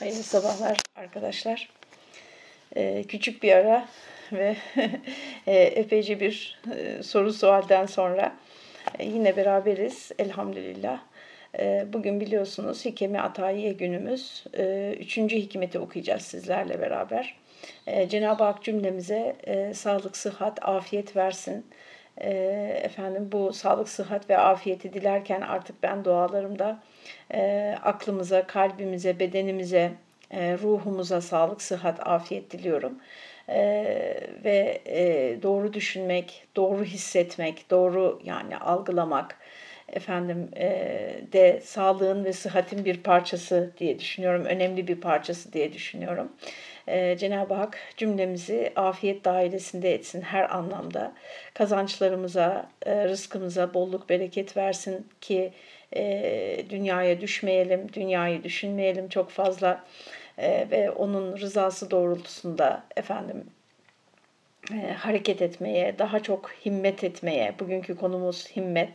Hayırlı sabahlar arkadaşlar. Ee, küçük bir ara ve e, epeyce bir e, soru sualden sonra e, yine beraberiz elhamdülillah. E, bugün biliyorsunuz Hikemi Atayiye günümüz. E, üçüncü hikmeti okuyacağız sizlerle beraber. E, Cenab-ı Hak cümlemize e, sağlık, sıhhat, afiyet versin. E, efendim bu sağlık, sıhhat ve afiyeti dilerken artık ben dualarımda e, aklımıza, kalbimize, bedenimize, e, ruhumuza sağlık, sıhhat, afiyet diliyorum. E, ve e, doğru düşünmek, doğru hissetmek, doğru yani algılamak efendim e, de sağlığın ve sıhhatin bir parçası diye düşünüyorum. Önemli bir parçası diye düşünüyorum. E, Cenab-ı Hak cümlemizi afiyet dairesinde etsin her anlamda. Kazançlarımıza, e, rızkımıza bolluk bereket versin ki e, dünyaya düşmeyelim, dünyayı düşünmeyelim çok fazla e, ve onun rızası doğrultusunda efendim e, hareket etmeye, daha çok himmet etmeye, bugünkü konumuz himmet,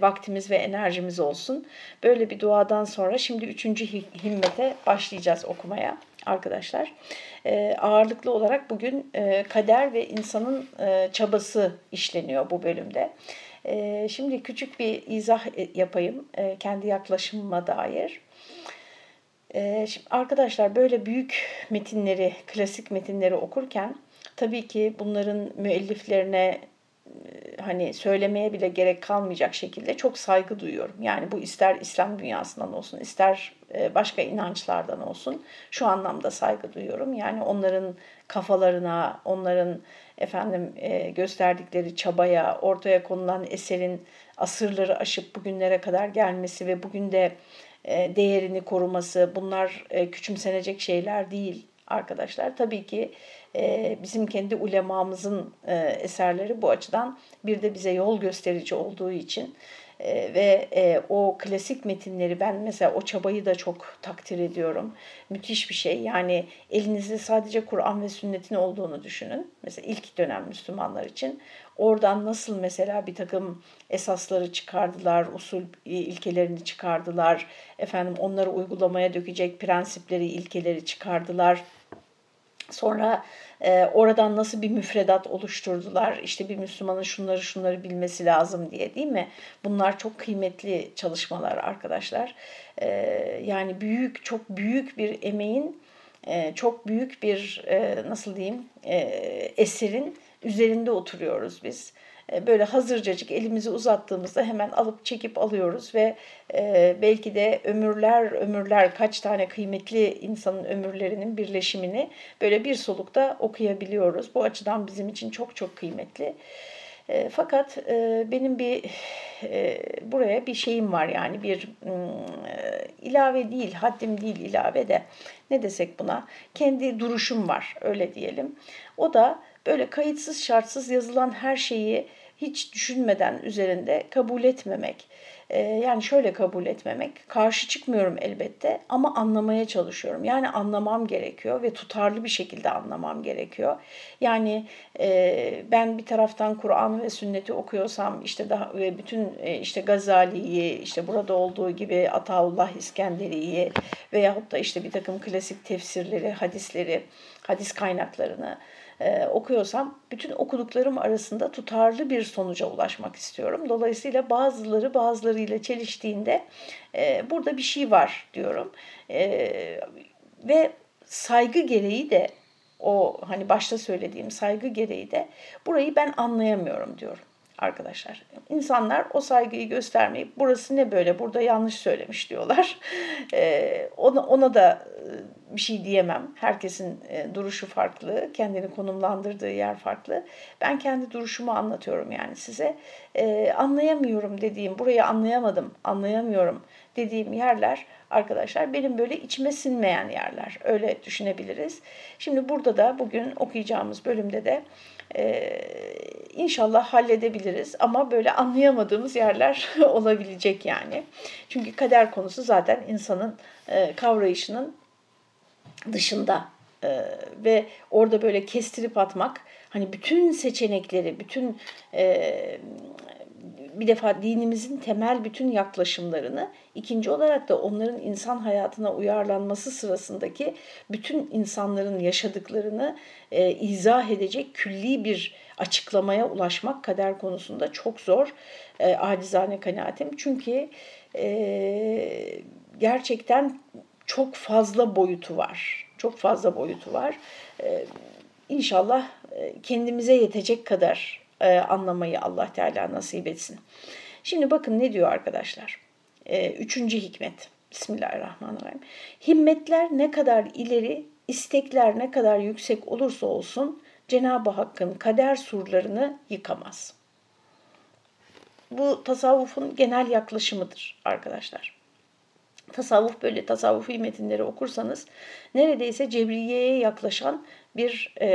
vaktimiz ve enerjimiz olsun. Böyle bir duadan sonra şimdi üçüncü himmete başlayacağız okumaya arkadaşlar. E, ağırlıklı olarak bugün e, kader ve insanın e, çabası işleniyor bu bölümde. E, şimdi küçük bir izah e, yapayım e, kendi yaklaşımıma dair. E, şimdi arkadaşlar böyle büyük metinleri, klasik metinleri okurken tabii ki bunların müelliflerine hani söylemeye bile gerek kalmayacak şekilde çok saygı duyuyorum. Yani bu ister İslam dünyasından olsun, ister başka inançlardan olsun şu anlamda saygı duyuyorum. Yani onların kafalarına, onların efendim gösterdikleri çabaya, ortaya konulan eserin asırları aşıp bugünlere kadar gelmesi ve bugün de değerini koruması bunlar küçümsenecek şeyler değil arkadaşlar. Tabii ki e, bizim kendi ulemamızın e, eserleri bu açıdan bir de bize yol gösterici olduğu için e, ve e, o klasik metinleri ben mesela o çabayı da çok takdir ediyorum. Müthiş bir şey. Yani elinizde sadece Kur'an ve sünnetin olduğunu düşünün. Mesela ilk dönem Müslümanlar için. Oradan nasıl mesela bir takım esasları çıkardılar, usul ilkelerini çıkardılar, efendim onları uygulamaya dökecek prensipleri, ilkeleri çıkardılar Sonra e, oradan nasıl bir müfredat oluşturdular, işte bir Müslümanın şunları şunları bilmesi lazım diye değil mi? Bunlar çok kıymetli çalışmalar arkadaşlar. E, yani büyük, çok büyük bir emeğin, e, çok büyük bir e, nasıl diyeyim e, eserin üzerinde oturuyoruz biz. E, böyle hazırcacık elimizi uzattığımızda hemen alıp çekip alıyoruz ve e, belki de ömürler ömürler kaç tane kıymetli insanın ömürlerinin birleşimini böyle bir solukta okuyabiliyoruz. Bu açıdan bizim için çok çok kıymetli. E, fakat benim bir buraya bir şeyim var yani bir ilave değil, haddim değil ilave de ne desek buna kendi duruşum var öyle diyelim. O da böyle kayıtsız şartsız yazılan her şeyi hiç düşünmeden üzerinde kabul etmemek. Ee, yani şöyle kabul etmemek, karşı çıkmıyorum elbette ama anlamaya çalışıyorum. Yani anlamam gerekiyor ve tutarlı bir şekilde anlamam gerekiyor. Yani e, ben bir taraftan Kur'an ve sünneti okuyorsam işte daha ve bütün e, işte Gazali'yi, işte burada olduğu gibi Ataullah İskenderi'yi veyahut da işte bir takım klasik tefsirleri, hadisleri, hadis kaynaklarını e, okuyorsam bütün okuduklarım arasında tutarlı bir sonuca ulaşmak istiyorum. Dolayısıyla bazıları bazılarıyla çeliştiğinde e, burada bir şey var diyorum. E, ve saygı gereği de o hani başta söylediğim saygı gereği de burayı ben anlayamıyorum diyorum arkadaşlar. İnsanlar o saygıyı göstermeyip burası ne böyle burada yanlış söylemiş diyorlar. Ee, ona, ona da e, bir şey diyemem. Herkesin e, duruşu farklı, kendini konumlandırdığı yer farklı. Ben kendi duruşumu anlatıyorum yani size. Ee, anlayamıyorum dediğim, burayı anlayamadım, anlayamıyorum dediğim yerler arkadaşlar benim böyle içime sinmeyen yerler. Öyle düşünebiliriz. Şimdi burada da bugün okuyacağımız bölümde de e, inşallah halledebiliriz ama böyle anlayamadığımız yerler olabilecek yani. Çünkü kader konusu zaten insanın e, kavrayışının dışında e, ve orada böyle kestirip atmak hani bütün seçenekleri, bütün e, bir defa dinimizin temel bütün yaklaşımlarını, ikinci olarak da onların insan hayatına uyarlanması sırasındaki bütün insanların yaşadıklarını e, izah edecek külli bir açıklamaya ulaşmak kader konusunda çok zor. E, acizane kanaatim. Çünkü e, gerçekten çok fazla boyutu var. Çok fazla boyutu var. E, inşallah e, kendimize yetecek kadar e, anlamayı Allah Teala nasip etsin. Şimdi bakın ne diyor arkadaşlar. E, üçüncü hikmet. Bismillahirrahmanirrahim. Himmetler ne kadar ileri, istekler ne kadar yüksek olursa olsun Cenab-ı Hakk'ın kader surlarını yıkamaz. Bu tasavvufun genel yaklaşımıdır arkadaşlar. Tasavvuf böyle tasavvufi metinleri okursanız neredeyse cebriyeye yaklaşan bir e,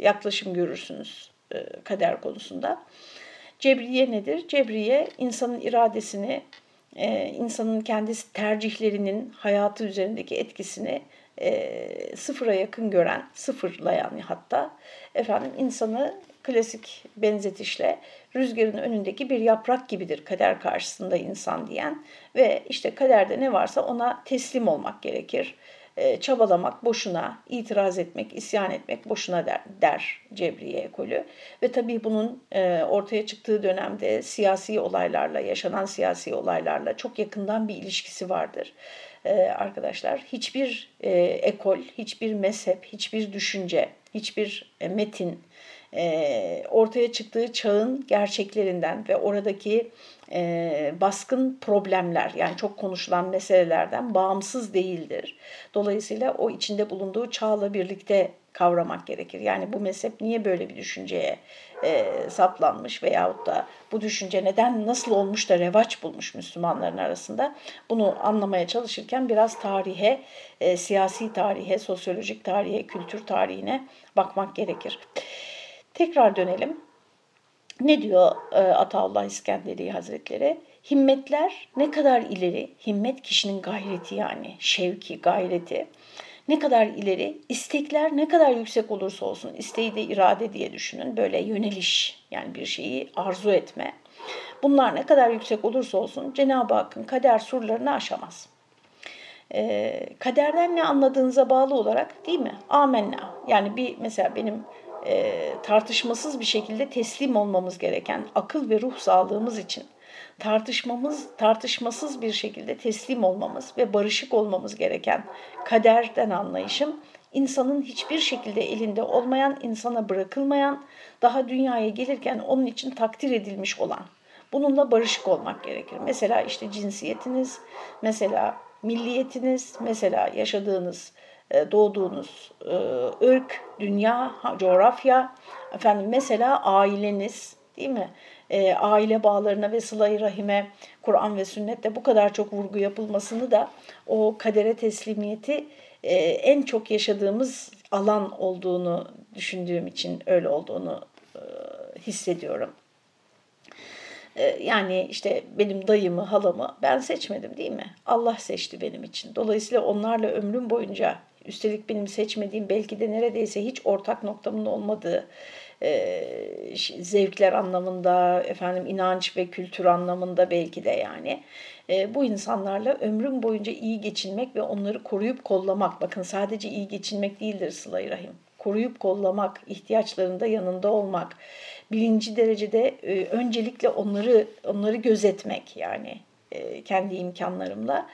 yaklaşım görürsünüz e, kader konusunda. Cebriye nedir? Cebriye insanın iradesini, e, insanın kendisi tercihlerinin hayatı üzerindeki etkisini e, sıfıra yakın gören, sıfırlayan hatta efendim insanı klasik benzetişle rüzgarın önündeki bir yaprak gibidir kader karşısında insan diyen ve işte kaderde ne varsa ona teslim olmak gerekir. E, çabalamak boşuna, itiraz etmek, isyan etmek boşuna der, der Cebriye ekolü. Ve tabii bunun e, ortaya çıktığı dönemde siyasi olaylarla, yaşanan siyasi olaylarla çok yakından bir ilişkisi vardır e, arkadaşlar. Hiçbir e, ekol, hiçbir mezhep, hiçbir düşünce, hiçbir e, metin ortaya çıktığı çağın gerçeklerinden ve oradaki baskın problemler yani çok konuşulan meselelerden bağımsız değildir. Dolayısıyla o içinde bulunduğu çağla birlikte kavramak gerekir. Yani bu mezhep niye böyle bir düşünceye e, saplanmış veyahut da bu düşünce neden nasıl olmuş da revaç bulmuş Müslümanların arasında bunu anlamaya çalışırken biraz tarihe, e, siyasi tarihe, sosyolojik tarihe, kültür tarihine bakmak gerekir. Tekrar dönelim. Ne diyor e, Ataullah İskenderi Hazretleri? Himmetler ne kadar ileri, himmet kişinin gayreti yani şevki, gayreti ne kadar ileri, istekler ne kadar yüksek olursa olsun, isteği de irade diye düşünün, böyle yöneliş yani bir şeyi arzu etme. Bunlar ne kadar yüksek olursa olsun Cenab-ı Hakk'ın kader surlarını aşamaz. Ee, kaderden ne anladığınıza bağlı olarak değil mi? Amenna. Yani bir mesela benim e, tartışmasız bir şekilde teslim olmamız gereken akıl ve ruh sağlığımız için tartışmamız tartışmasız bir şekilde teslim olmamız ve barışık olmamız gereken kaderden anlayışım insanın hiçbir şekilde elinde olmayan, insana bırakılmayan, daha dünyaya gelirken onun için takdir edilmiş olan. Bununla barışık olmak gerekir. Mesela işte cinsiyetiniz, mesela milliyetiniz, mesela yaşadığınız doğduğunuz e, ırk, dünya, coğrafya, efendim mesela aileniz değil mi? E, aile bağlarına ve sıla rahime Kur'an ve sünnette bu kadar çok vurgu yapılmasını da o kadere teslimiyeti e, en çok yaşadığımız alan olduğunu düşündüğüm için öyle olduğunu e, hissediyorum. E, yani işte benim dayımı, halamı ben seçmedim değil mi? Allah seçti benim için. Dolayısıyla onlarla ömrüm boyunca üstelik benim seçmediğim belki de neredeyse hiç ortak noktamın olmadığı e, zevkler anlamında, efendim inanç ve kültür anlamında belki de yani e, bu insanlarla ömrüm boyunca iyi geçinmek ve onları koruyup kollamak. Bakın sadece iyi geçinmek değildir sıla Rahim. Koruyup kollamak, ihtiyaçlarında yanında olmak, bilinci derecede e, öncelikle onları onları gözetmek yani e, kendi imkanlarımla.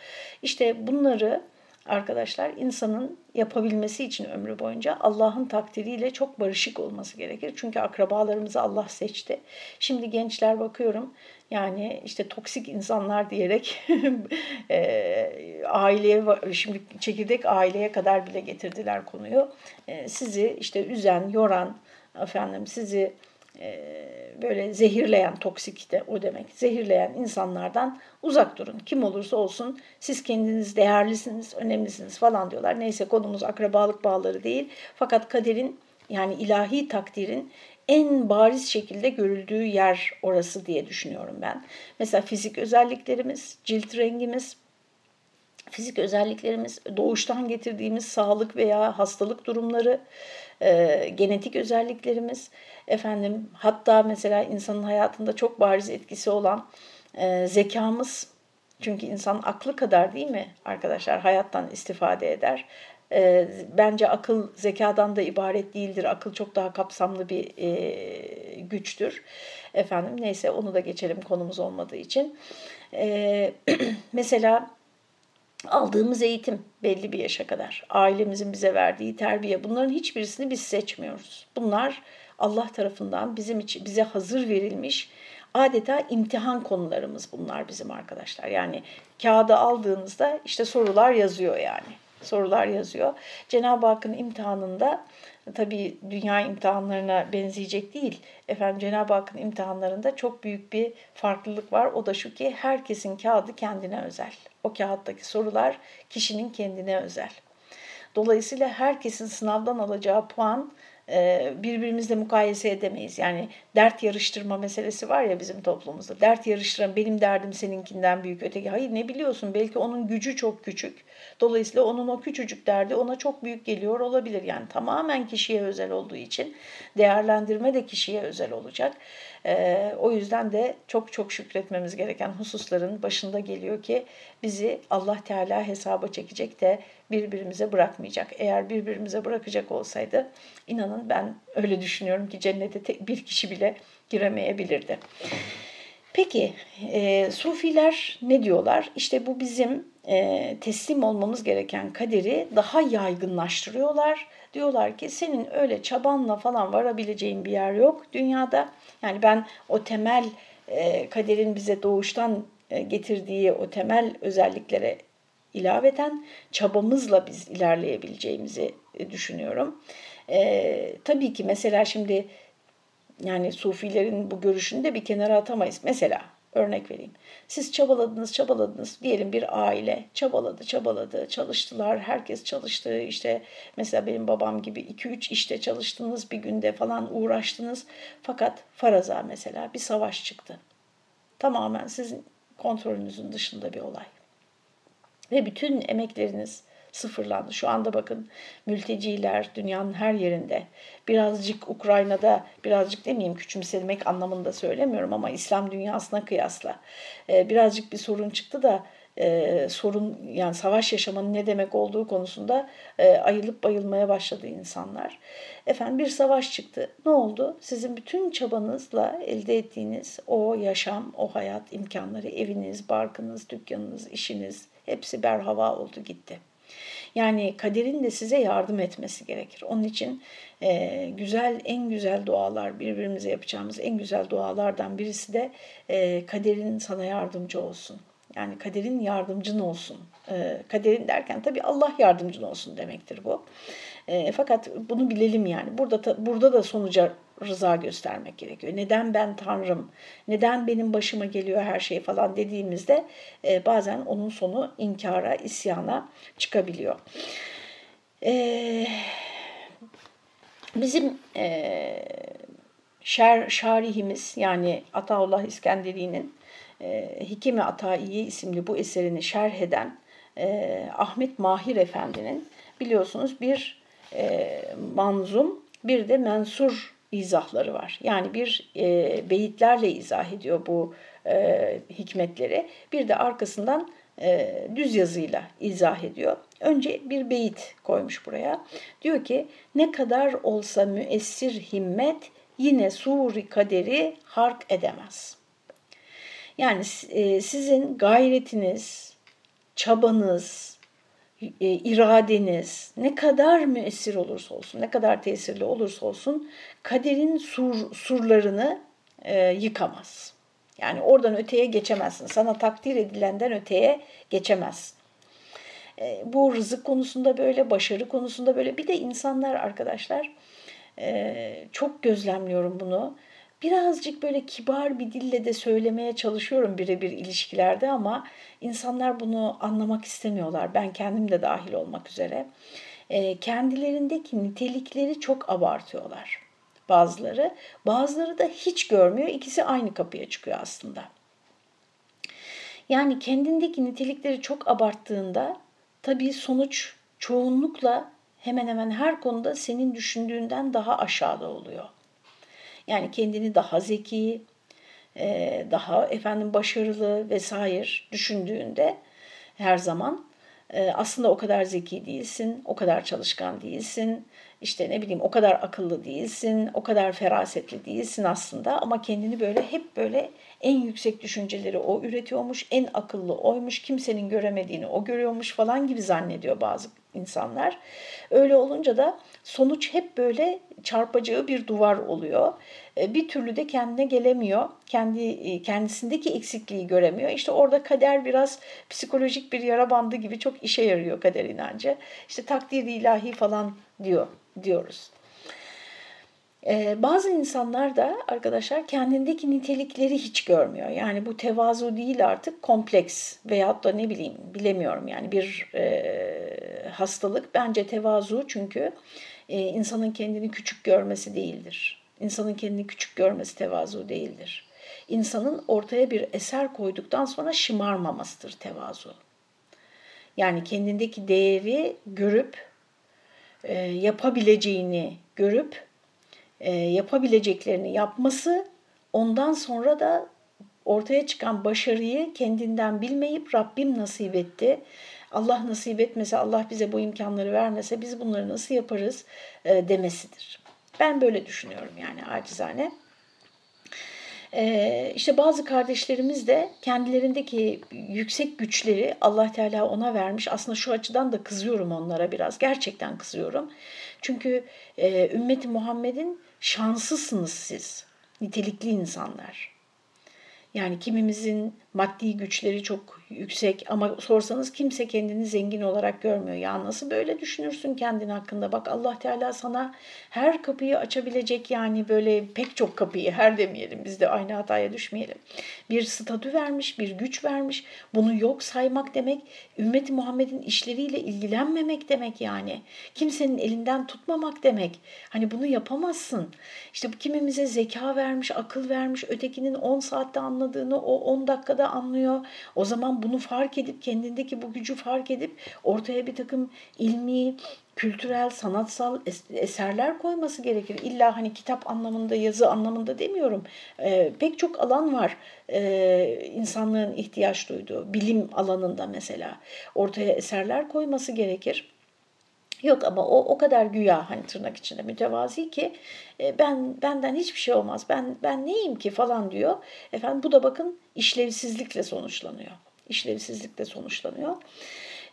İşte bunları arkadaşlar insanın yapabilmesi için ömrü boyunca Allah'ın takdiriyle çok barışık olması gerekir. Çünkü akrabalarımızı Allah seçti. Şimdi gençler bakıyorum yani işte toksik insanlar diyerek e, aileye şimdi çekirdek aileye kadar bile getirdiler konuyu. E, sizi işte üzen, yoran efendim sizi böyle zehirleyen, toksik de o demek, zehirleyen insanlardan uzak durun. Kim olursa olsun siz kendiniz değerlisiniz, önemlisiniz falan diyorlar. Neyse konumuz akrabalık bağları değil. Fakat kaderin yani ilahi takdirin en bariz şekilde görüldüğü yer orası diye düşünüyorum ben. Mesela fizik özelliklerimiz, cilt rengimiz, fizik özelliklerimiz, doğuştan getirdiğimiz sağlık veya hastalık durumları, e, genetik özelliklerimiz, efendim hatta mesela insanın hayatında çok bariz etkisi olan e, zekamız. Çünkü insan aklı kadar değil mi arkadaşlar hayattan istifade eder. E, bence akıl zekadan da ibaret değildir. Akıl çok daha kapsamlı bir e, güçtür. Efendim neyse onu da geçelim konumuz olmadığı için. E, mesela aldığımız eğitim belli bir yaşa kadar, ailemizin bize verdiği terbiye bunların hiçbirisini biz seçmiyoruz. Bunlar Allah tarafından bizim için bize hazır verilmiş adeta imtihan konularımız bunlar bizim arkadaşlar. Yani kağıda aldığınızda işte sorular yazıyor yani. Sorular yazıyor. Cenab-ı Hakk'ın imtihanında tabii dünya imtihanlarına benzeyecek değil. Efendim Cenab-ı Hakk'ın imtihanlarında çok büyük bir farklılık var. O da şu ki herkesin kağıdı kendine özel. O kağıttaki sorular kişinin kendine özel. Dolayısıyla herkesin sınavdan alacağı puan birbirimizle mukayese edemeyiz. Yani dert yarıştırma meselesi var ya bizim toplumumuzda. Dert yarıştıran benim derdim seninkinden büyük öteki. Hayır ne biliyorsun belki onun gücü çok küçük. Dolayısıyla onun o küçücük derdi ona çok büyük geliyor olabilir. Yani tamamen kişiye özel olduğu için değerlendirme de kişiye özel olacak. E, o yüzden de çok çok şükretmemiz gereken hususların başında geliyor ki bizi Allah Teala hesaba çekecek de birbirimize bırakmayacak. Eğer birbirimize bırakacak olsaydı inanın ben öyle düşünüyorum ki cennete tek bir kişi bile giremeyebilirdi. Peki e, Sufiler ne diyorlar? İşte bu bizim e, teslim olmamız gereken kaderi daha yaygınlaştırıyorlar. Diyorlar ki senin öyle çabanla falan varabileceğin bir yer yok dünyada. Yani ben o temel e, kaderin bize doğuştan e, getirdiği o temel özelliklere ilaveten çabamızla biz ilerleyebileceğimizi e, düşünüyorum. E, tabii ki mesela şimdi yani sufilerin bu görüşünü de bir kenara atamayız. Mesela örnek vereyim. Siz çabaladınız, çabaladınız. Diyelim bir aile çabaladı, çabaladı, çalıştılar. Herkes çalıştı. İşte mesela benim babam gibi 2-3 işte çalıştınız bir günde falan uğraştınız. Fakat faraza mesela bir savaş çıktı. Tamamen sizin kontrolünüzün dışında bir olay. Ve bütün emekleriniz sıfırlandı. Şu anda bakın mülteciler dünyanın her yerinde. Birazcık Ukrayna'da, birazcık demeyeyim küçümsemek anlamında söylemiyorum ama İslam dünyasına kıyasla birazcık bir sorun çıktı da e, sorun yani savaş yaşamanın ne demek olduğu konusunda e, ayılıp bayılmaya başladı insanlar. Efendim bir savaş çıktı. Ne oldu? Sizin bütün çabanızla elde ettiğiniz o yaşam, o hayat imkanları, eviniz, barkınız, dükkanınız, işiniz hepsi berhava oldu gitti. Yani kaderin de size yardım etmesi gerekir. Onun için e, güzel, en güzel dualar, birbirimize yapacağımız en güzel dualardan birisi de e, kaderin sana yardımcı olsun. Yani kaderin yardımcın olsun. E, kaderin derken tabii Allah yardımcın olsun demektir bu. E, fakat bunu bilelim yani. Burada burada da sonuca rıza göstermek gerekiyor. Neden ben Tanrım, neden benim başıma geliyor her şey falan dediğimizde e, bazen onun sonu inkara, isyana çıkabiliyor. E, bizim e, şer, şarihimiz yani Ataullah İskenderi'nin e, Hikime Ataiye isimli bu eserini şerh eden e, Ahmet Mahir Efendi'nin biliyorsunuz bir e, manzum bir de mensur izahları var. Yani bir e, beyitlerle izah ediyor bu e, hikmetleri. Bir de arkasından e, düz yazıyla izah ediyor. Önce bir beyit koymuş buraya. Diyor ki ne kadar olsa müessir himmet yine suri kaderi hark edemez. Yani e, sizin gayretiniz, çabanız, e, iradeniz ne kadar müessir olursa olsun, ne kadar tesirli olursa olsun kaderin sur, surlarını e, yıkamaz. Yani oradan öteye geçemezsin. Sana takdir edilenden öteye geçemez. E, bu rızık konusunda böyle, başarı konusunda böyle. Bir de insanlar arkadaşlar e, çok gözlemliyorum bunu birazcık böyle kibar bir dille de söylemeye çalışıyorum birebir ilişkilerde ama insanlar bunu anlamak istemiyorlar. Ben kendim de dahil olmak üzere. E, kendilerindeki nitelikleri çok abartıyorlar bazıları. Bazıları da hiç görmüyor. İkisi aynı kapıya çıkıyor aslında. Yani kendindeki nitelikleri çok abarttığında tabii sonuç çoğunlukla hemen hemen her konuda senin düşündüğünden daha aşağıda oluyor. Yani kendini daha zeki, e, daha efendim başarılı vesaire düşündüğünde her zaman e, aslında o kadar zeki değilsin, o kadar çalışkan değilsin, işte ne bileyim o kadar akıllı değilsin, o kadar ferasetli değilsin aslında ama kendini böyle hep böyle en yüksek düşünceleri o üretiyormuş, en akıllı oymuş, kimsenin göremediğini o görüyormuş falan gibi zannediyor bazı insanlar. Öyle olunca da sonuç hep böyle çarpacağı bir duvar oluyor. E, bir türlü de kendine gelemiyor. Kendi e, kendisindeki eksikliği göremiyor. İşte orada kader biraz psikolojik bir yara bandı gibi çok işe yarıyor kader inancı. İşte takdir ilahi falan diyor diyoruz. Ee, bazı insanlar da arkadaşlar kendindeki nitelikleri hiç görmüyor. Yani bu tevazu değil artık kompleks veyahut da ne bileyim bilemiyorum yani bir e, hastalık. Bence tevazu çünkü e, insanın kendini küçük görmesi değildir. İnsanın kendini küçük görmesi tevazu değildir. İnsanın ortaya bir eser koyduktan sonra şımarmamasıdır tevazu. Yani kendindeki değeri görüp e, yapabileceğini görüp e, yapabileceklerini yapması ondan sonra da ortaya çıkan başarıyı kendinden bilmeyip Rabbim nasip etti. Allah nasip etmese, Allah bize bu imkanları vermese biz bunları nasıl yaparız e, demesidir. Ben böyle düşünüyorum yani acizane. Ee, işte bazı kardeşlerimiz de kendilerindeki yüksek güçleri Allah Teala ona vermiş. Aslında şu açıdan da kızıyorum onlara biraz. Gerçekten kızıyorum. Çünkü e, ümmeti Muhammed'in şanslısınız siz. Nitelikli insanlar. Yani kimimizin maddi güçleri çok yüksek ama sorsanız kimse kendini zengin olarak görmüyor. Ya nasıl böyle düşünürsün kendin hakkında? Bak Allah Teala sana her kapıyı açabilecek yani böyle pek çok kapıyı her demeyelim biz de aynı hataya düşmeyelim. Bir statü vermiş, bir güç vermiş. Bunu yok saymak demek ümmeti Muhammed'in işleriyle ilgilenmemek demek yani. Kimsenin elinden tutmamak demek. Hani bunu yapamazsın. İşte bu kimimize zeka vermiş, akıl vermiş, ötekinin 10 saatte anladığını o 10 dakikada anlıyor. O zaman bunu fark edip kendindeki bu gücü fark edip ortaya bir takım ilmi, kültürel, sanatsal eserler koyması gerekir. İlla hani kitap anlamında, yazı anlamında demiyorum. E, pek çok alan var e, insanlığın ihtiyaç duyduğu. Bilim alanında mesela ortaya eserler koyması gerekir. Yok ama o o kadar güya hani tırnak içinde mütevazi ki e, ben benden hiçbir şey olmaz. Ben ben neyim ki falan diyor. Efendim bu da bakın işlevsizlikle sonuçlanıyor. İşlevsizlikle sonuçlanıyor.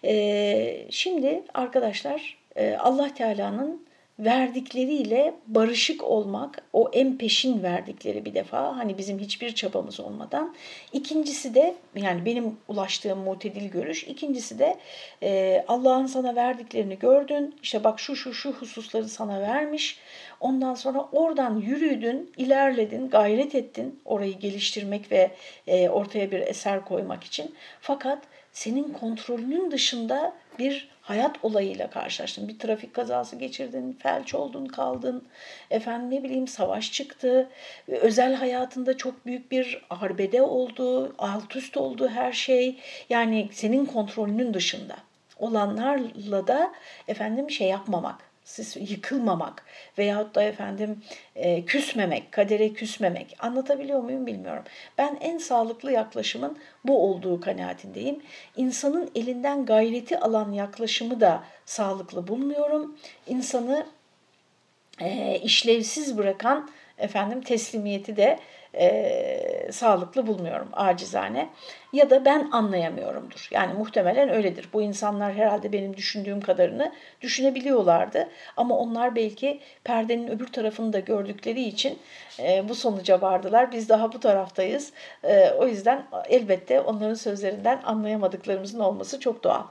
E, şimdi arkadaşlar e, Allah Teala'nın verdikleriyle barışık olmak, o en peşin verdikleri bir defa hani bizim hiçbir çabamız olmadan. İkincisi de yani benim ulaştığım mutedil görüş. İkincisi de e, Allah'ın sana verdiklerini gördün. İşte bak şu şu şu hususları sana vermiş. Ondan sonra oradan yürüdün, ilerledin, gayret ettin orayı geliştirmek ve e, ortaya bir eser koymak için. Fakat senin kontrolünün dışında bir hayat olayıyla karşılaştın. Bir trafik kazası geçirdin, felç oldun, kaldın. Efendim ne bileyim savaş çıktı. Özel hayatında çok büyük bir arbede oldu, alt üst oldu her şey. Yani senin kontrolünün dışında olanlarla da efendim şey yapmamak siz yıkılmamak veyahut da efendim e, küsmemek, kadere küsmemek anlatabiliyor muyum bilmiyorum. Ben en sağlıklı yaklaşımın bu olduğu kanaatindeyim. İnsanın elinden gayreti alan yaklaşımı da sağlıklı bulmuyorum. İnsanı e, işlevsiz bırakan efendim teslimiyeti de e, sağlıklı bulmuyorum acizane. Ya da ben anlayamıyorumdur. Yani muhtemelen öyledir. Bu insanlar herhalde benim düşündüğüm kadarını düşünebiliyorlardı. Ama onlar belki perdenin öbür tarafını da gördükleri için e, bu sonuca vardılar. Biz daha bu taraftayız. E, o yüzden elbette onların sözlerinden anlayamadıklarımızın olması çok doğal.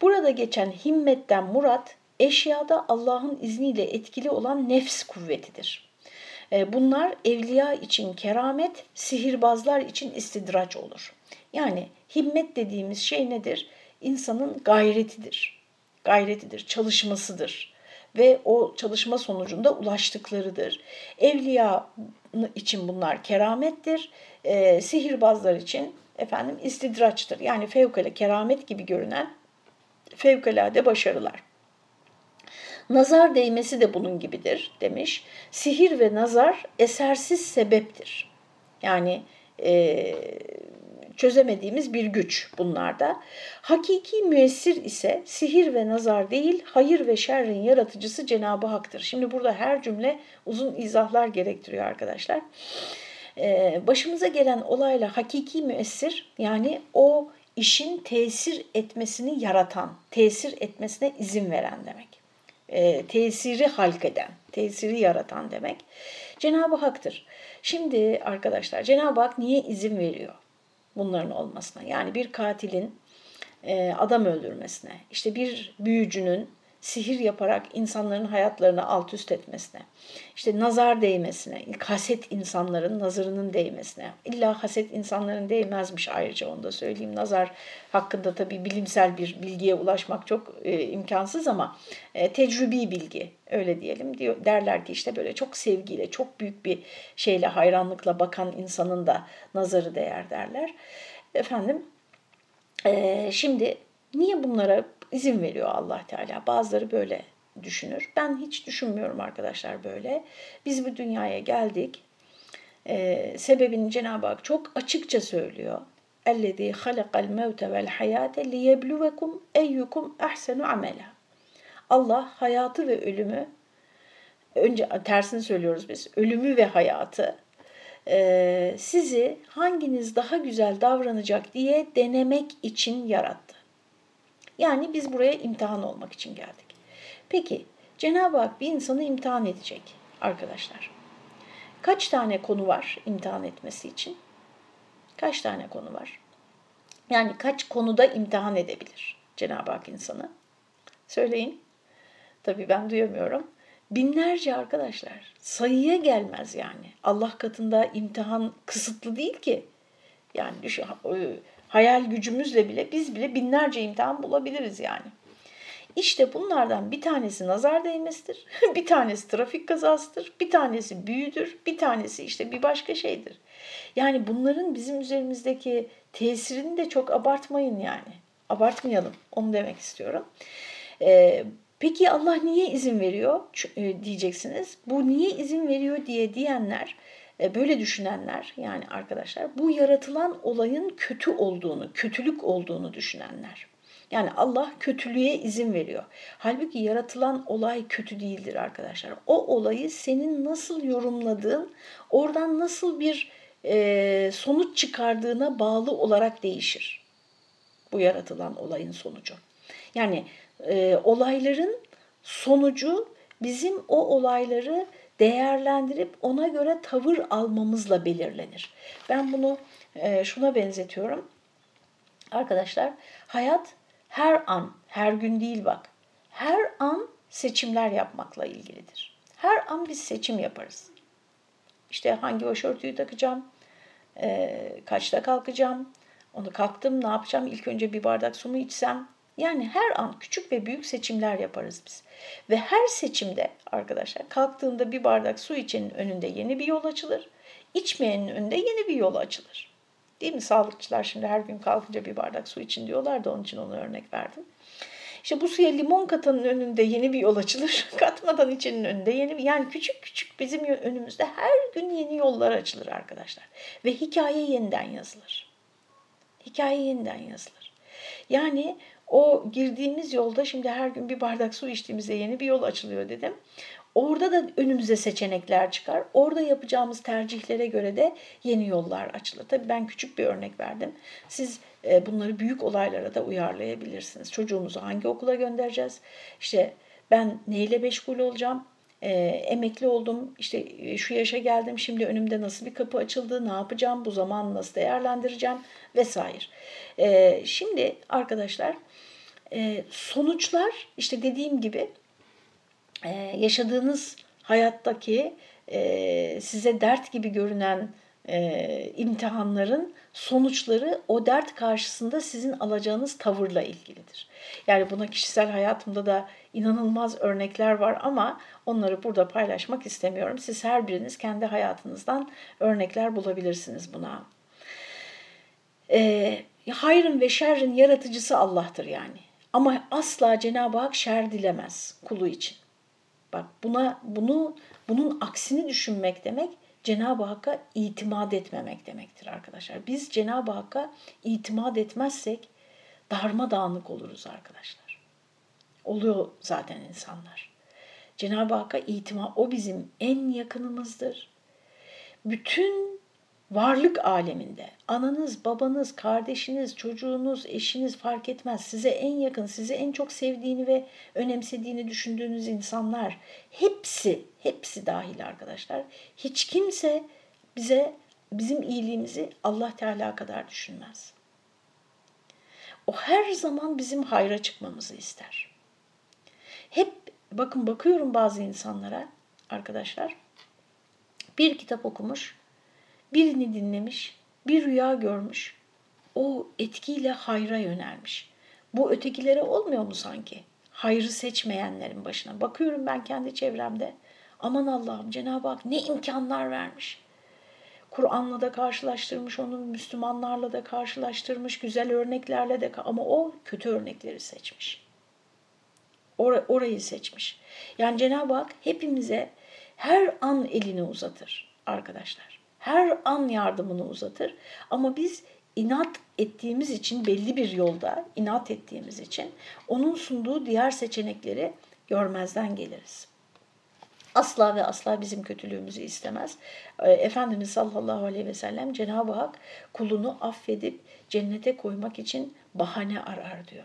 Burada geçen himmetten murat eşyada Allah'ın izniyle etkili olan nefs kuvvetidir. E, bunlar evliya için keramet, sihirbazlar için istidraç olur. Yani himmet dediğimiz şey nedir? İnsanın gayretidir. Gayretidir, çalışmasıdır ve o çalışma sonucunda ulaştıklarıdır. Evliya için bunlar keramettir, e, sihirbazlar için efendim istidraçtır. Yani fevkalade keramet gibi görünen fevkalade başarılar. Nazar değmesi de bunun gibidir demiş. Sihir ve nazar esersiz sebeptir. Yani e, çözemediğimiz bir güç bunlarda. Hakiki müessir ise sihir ve nazar değil, hayır ve şerrin yaratıcısı Cenab-ı Hak'tır. Şimdi burada her cümle uzun izahlar gerektiriyor arkadaşlar. Ee, başımıza gelen olayla hakiki müessir yani o işin tesir etmesini yaratan, tesir etmesine izin veren demek. Ee, tesiri halk eden, tesiri yaratan demek. Cenab-ı Hak'tır. Şimdi arkadaşlar Cenab-ı Hak niye izin veriyor? bunların olmasına. Yani bir katilin e, adam öldürmesine, işte bir büyücünün sihir yaparak insanların hayatlarını alt üst etmesine, işte nazar değmesine, haset insanların nazarının değmesine. İlla haset insanların değmezmiş ayrıca onu da söyleyeyim. Nazar hakkında tabii bilimsel bir bilgiye ulaşmak çok e, imkansız ama e, tecrübi bilgi öyle diyelim diyor derler ki işte böyle çok sevgiyle, çok büyük bir şeyle hayranlıkla bakan insanın da nazarı değer derler. Efendim e, şimdi niye bunlara izin veriyor Allah Teala. Bazıları böyle düşünür. Ben hiç düşünmüyorum arkadaşlar böyle. Biz bu dünyaya geldik. Ee, sebebini Cenab-ı Hak çok açıkça söylüyor. اَلَّذ۪ي خَلَقَ الْمَوْتَ وَالْحَيَاةَ لِيَبْلُوَكُمْ اَيُّكُمْ اَحْسَنُ عَمَلًا Allah hayatı ve ölümü, önce tersini söylüyoruz biz, ölümü ve hayatı e, sizi hanginiz daha güzel davranacak diye denemek için yarattı. Yani biz buraya imtihan olmak için geldik. Peki Cenab-ı Hak bir insanı imtihan edecek arkadaşlar. Kaç tane konu var imtihan etmesi için? Kaç tane konu var? Yani kaç konuda imtihan edebilir Cenab-ı Hak insanı? Söyleyin. Tabii ben duyamıyorum. Binlerce arkadaşlar. Sayıya gelmez yani. Allah katında imtihan kısıtlı değil ki. Yani düşün, hayal gücümüzle bile biz bile binlerce imtihan bulabiliriz yani. İşte bunlardan bir tanesi nazar değmesidir, bir tanesi trafik kazasıdır, bir tanesi büyüdür, bir tanesi işte bir başka şeydir. Yani bunların bizim üzerimizdeki tesirini de çok abartmayın yani. Abartmayalım, onu demek istiyorum. Ee, peki Allah niye izin veriyor e, diyeceksiniz. Bu niye izin veriyor diye diyenler böyle düşünenler yani arkadaşlar bu yaratılan olayın kötü olduğunu, kötülük olduğunu düşünenler. Yani Allah kötülüğe izin veriyor. Halbuki yaratılan olay kötü değildir arkadaşlar. O olayı senin nasıl yorumladığın, oradan nasıl bir e, sonuç çıkardığına bağlı olarak değişir. Bu yaratılan olayın sonucu. Yani e, olayların sonucu bizim o olayları değerlendirip ona göre tavır almamızla belirlenir. Ben bunu e, şuna benzetiyorum. Arkadaşlar hayat her an, her gün değil bak. Her an seçimler yapmakla ilgilidir. Her an biz seçim yaparız. İşte hangi başörtüyü takacağım, e, kaçta kalkacağım, onu kalktım ne yapacağım, ilk önce bir bardak su mu içsem, yani her an küçük ve büyük seçimler yaparız biz. Ve her seçimde arkadaşlar kalktığında bir bardak su içenin önünde yeni bir yol açılır. İçmeyenin önünde yeni bir yol açılır. Değil mi? Sağlıkçılar şimdi her gün kalkınca bir bardak su için diyorlar da onun için onu örnek verdim. İşte bu suya limon katanın önünde yeni bir yol açılır. Katmadan içenin önünde yeni bir yani küçük küçük bizim önümüzde her gün yeni yollar açılır arkadaşlar. Ve hikaye yeniden yazılır. Hikaye yeniden yazılır. Yani o girdiğimiz yolda şimdi her gün bir bardak su içtiğimizde yeni bir yol açılıyor dedim. Orada da önümüze seçenekler çıkar. Orada yapacağımız tercihlere göre de yeni yollar açılır. Tabii ben küçük bir örnek verdim. Siz e, bunları büyük olaylara da uyarlayabilirsiniz. Çocuğumuzu hangi okula göndereceğiz? İşte ben neyle meşgul olacağım? E, emekli oldum, işte e, şu yaşa geldim, şimdi önümde nasıl bir kapı açıldı, ne yapacağım, bu zamanı nasıl değerlendireceğim vesaire. E, şimdi arkadaşlar e, sonuçlar işte dediğim gibi e, yaşadığınız hayattaki e, size dert gibi görünen e, imtihanların sonuçları o dert karşısında sizin alacağınız tavırla ilgilidir. Yani buna kişisel hayatımda da inanılmaz örnekler var ama onları burada paylaşmak istemiyorum. Siz her biriniz kendi hayatınızdan örnekler bulabilirsiniz buna. e, hayrın ve şerrin yaratıcısı Allah'tır yani. Ama asla Cenab-ı Hak şer dilemez kulu için. Bak buna bunu bunun aksini düşünmek demek Cenab-ı Hakk'a itimat etmemek demektir arkadaşlar. Biz Cenab-ı Hakk'a itimat etmezsek darmadağınık oluruz arkadaşlar. Oluyor zaten insanlar. Cenab-ı Hakk'a itimat, o bizim en yakınımızdır. Bütün varlık aleminde ananız, babanız, kardeşiniz, çocuğunuz, eşiniz fark etmez. Size en yakın, sizi en çok sevdiğini ve önemsediğini düşündüğünüz insanlar hepsi, hepsi dahil arkadaşlar. Hiç kimse bize bizim iyiliğimizi Allah Teala kadar düşünmez. O her zaman bizim hayra çıkmamızı ister. Hep bakın bakıyorum bazı insanlara arkadaşlar bir kitap okumuş, birini dinlemiş, bir rüya görmüş. O etkiyle hayra yönelmiş. Bu ötekilere olmuyor mu sanki? Hayrı seçmeyenlerin başına. Bakıyorum ben kendi çevremde. Aman Allah'ım Cenab-ı Hak ne imkanlar vermiş. Kur'an'la da karşılaştırmış onu, Müslümanlarla da karşılaştırmış, güzel örneklerle de ama o kötü örnekleri seçmiş. Or orayı seçmiş. Yani Cenab-ı Hak hepimize her an elini uzatır arkadaşlar. Her an yardımını uzatır. Ama biz inat ettiğimiz için belli bir yolda inat ettiğimiz için onun sunduğu diğer seçenekleri görmezden geliriz. Asla ve asla bizim kötülüğümüzü istemez. Ee, Efendimiz sallallahu aleyhi ve sellem Cenab-ı Hak kulunu affedip cennete koymak için bahane arar diyor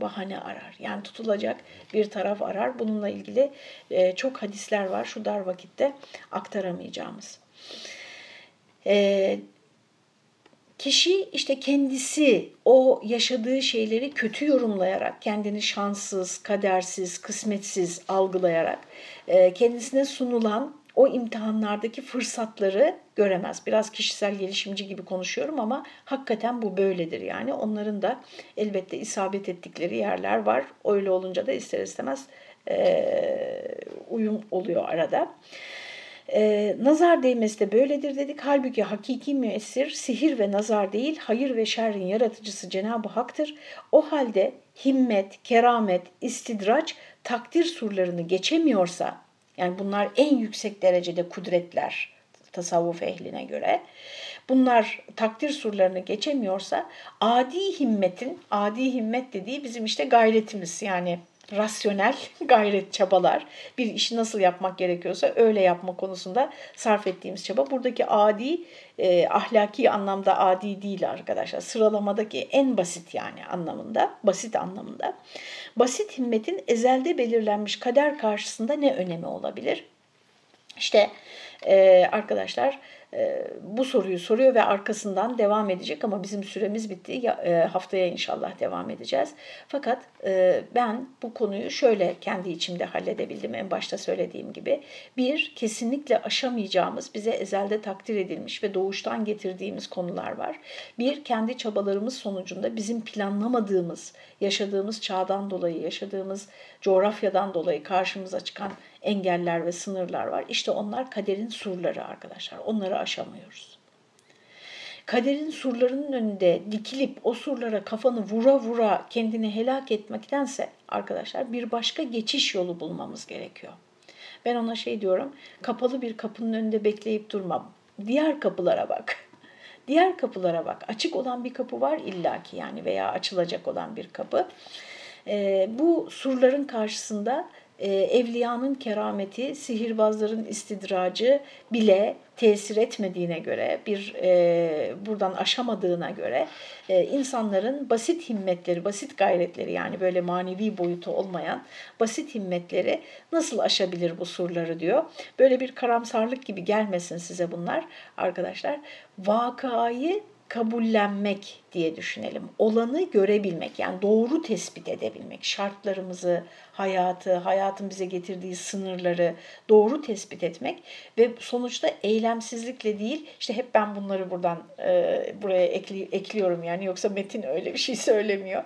bahane arar. Yani tutulacak bir taraf arar. Bununla ilgili e, çok hadisler var şu dar vakitte aktaramayacağımız. E, kişi işte kendisi o yaşadığı şeyleri kötü yorumlayarak, kendini şanssız, kadersiz, kısmetsiz algılayarak e, kendisine sunulan o imtihanlardaki fırsatları göremez. Biraz kişisel gelişimci gibi konuşuyorum ama hakikaten bu böyledir yani. Onların da elbette isabet ettikleri yerler var. Öyle olunca da ister istemez e, uyum oluyor arada. E, nazar değmesi de böyledir dedik. Halbuki hakiki müessir sihir ve nazar değil, hayır ve şerrin yaratıcısı Cenab-ı Hak'tır. O halde himmet, keramet, istidraç takdir surlarını geçemiyorsa yani bunlar en yüksek derecede kudretler tasavvuf ehline göre. Bunlar takdir surlarını geçemiyorsa adi himmetin, adi himmet dediği bizim işte gayretimiz yani rasyonel gayret çabalar, bir işi nasıl yapmak gerekiyorsa öyle yapma konusunda sarf ettiğimiz çaba. Buradaki adi, e, ahlaki anlamda adi değil arkadaşlar. Sıralamadaki en basit yani anlamında, basit anlamında. Basit himmetin ezelde belirlenmiş kader karşısında ne önemi olabilir? İşte e, arkadaşlar bu soruyu soruyor ve arkasından devam edecek ama bizim süremiz bitti. E, haftaya inşallah devam edeceğiz. Fakat e, ben bu konuyu şöyle kendi içimde halledebildim en başta söylediğim gibi. Bir, kesinlikle aşamayacağımız, bize ezelde takdir edilmiş ve doğuştan getirdiğimiz konular var. Bir, kendi çabalarımız sonucunda bizim planlamadığımız, yaşadığımız çağdan dolayı, yaşadığımız coğrafyadan dolayı karşımıza çıkan engeller ve sınırlar var. İşte onlar kaderin surları arkadaşlar. Onları aşamıyoruz. Kaderin surlarının önünde dikilip o surlara kafanı vura vura kendini helak etmektense arkadaşlar bir başka geçiş yolu bulmamız gerekiyor. Ben ona şey diyorum, kapalı bir kapının önünde bekleyip durmam. Diğer kapılara bak. Diğer kapılara bak. Açık olan bir kapı var illaki yani veya açılacak olan bir kapı. E, bu surların karşısında e, evliyanın kerameti, sihirbazların istidracı bile tesir etmediğine göre, bir e, buradan aşamadığına göre e, insanların basit himmetleri, basit gayretleri yani böyle manevi boyutu olmayan basit himmetleri nasıl aşabilir bu surları diyor. Böyle bir karamsarlık gibi gelmesin size bunlar arkadaşlar. Vakayı kabullenmek diye düşünelim. Olanı görebilmek yani doğru tespit edebilmek. Şartlarımızı, hayatı, hayatın bize getirdiği sınırları doğru tespit etmek ve sonuçta eylemsizlikle değil işte hep ben bunları buradan e, buraya ekli, ekliyorum yani yoksa metin öyle bir şey söylemiyor.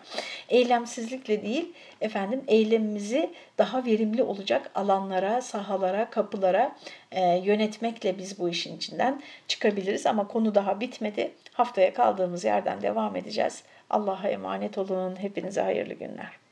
Eylemsizlikle değil efendim eylemimizi daha verimli olacak alanlara, sahalara, kapılara e, yönetmekle biz bu işin içinden çıkabiliriz ama konu daha bitmedi Haftaya kaldığımız yerden devam edeceğiz. Allah'a emanet olun. Hepinize hayırlı günler.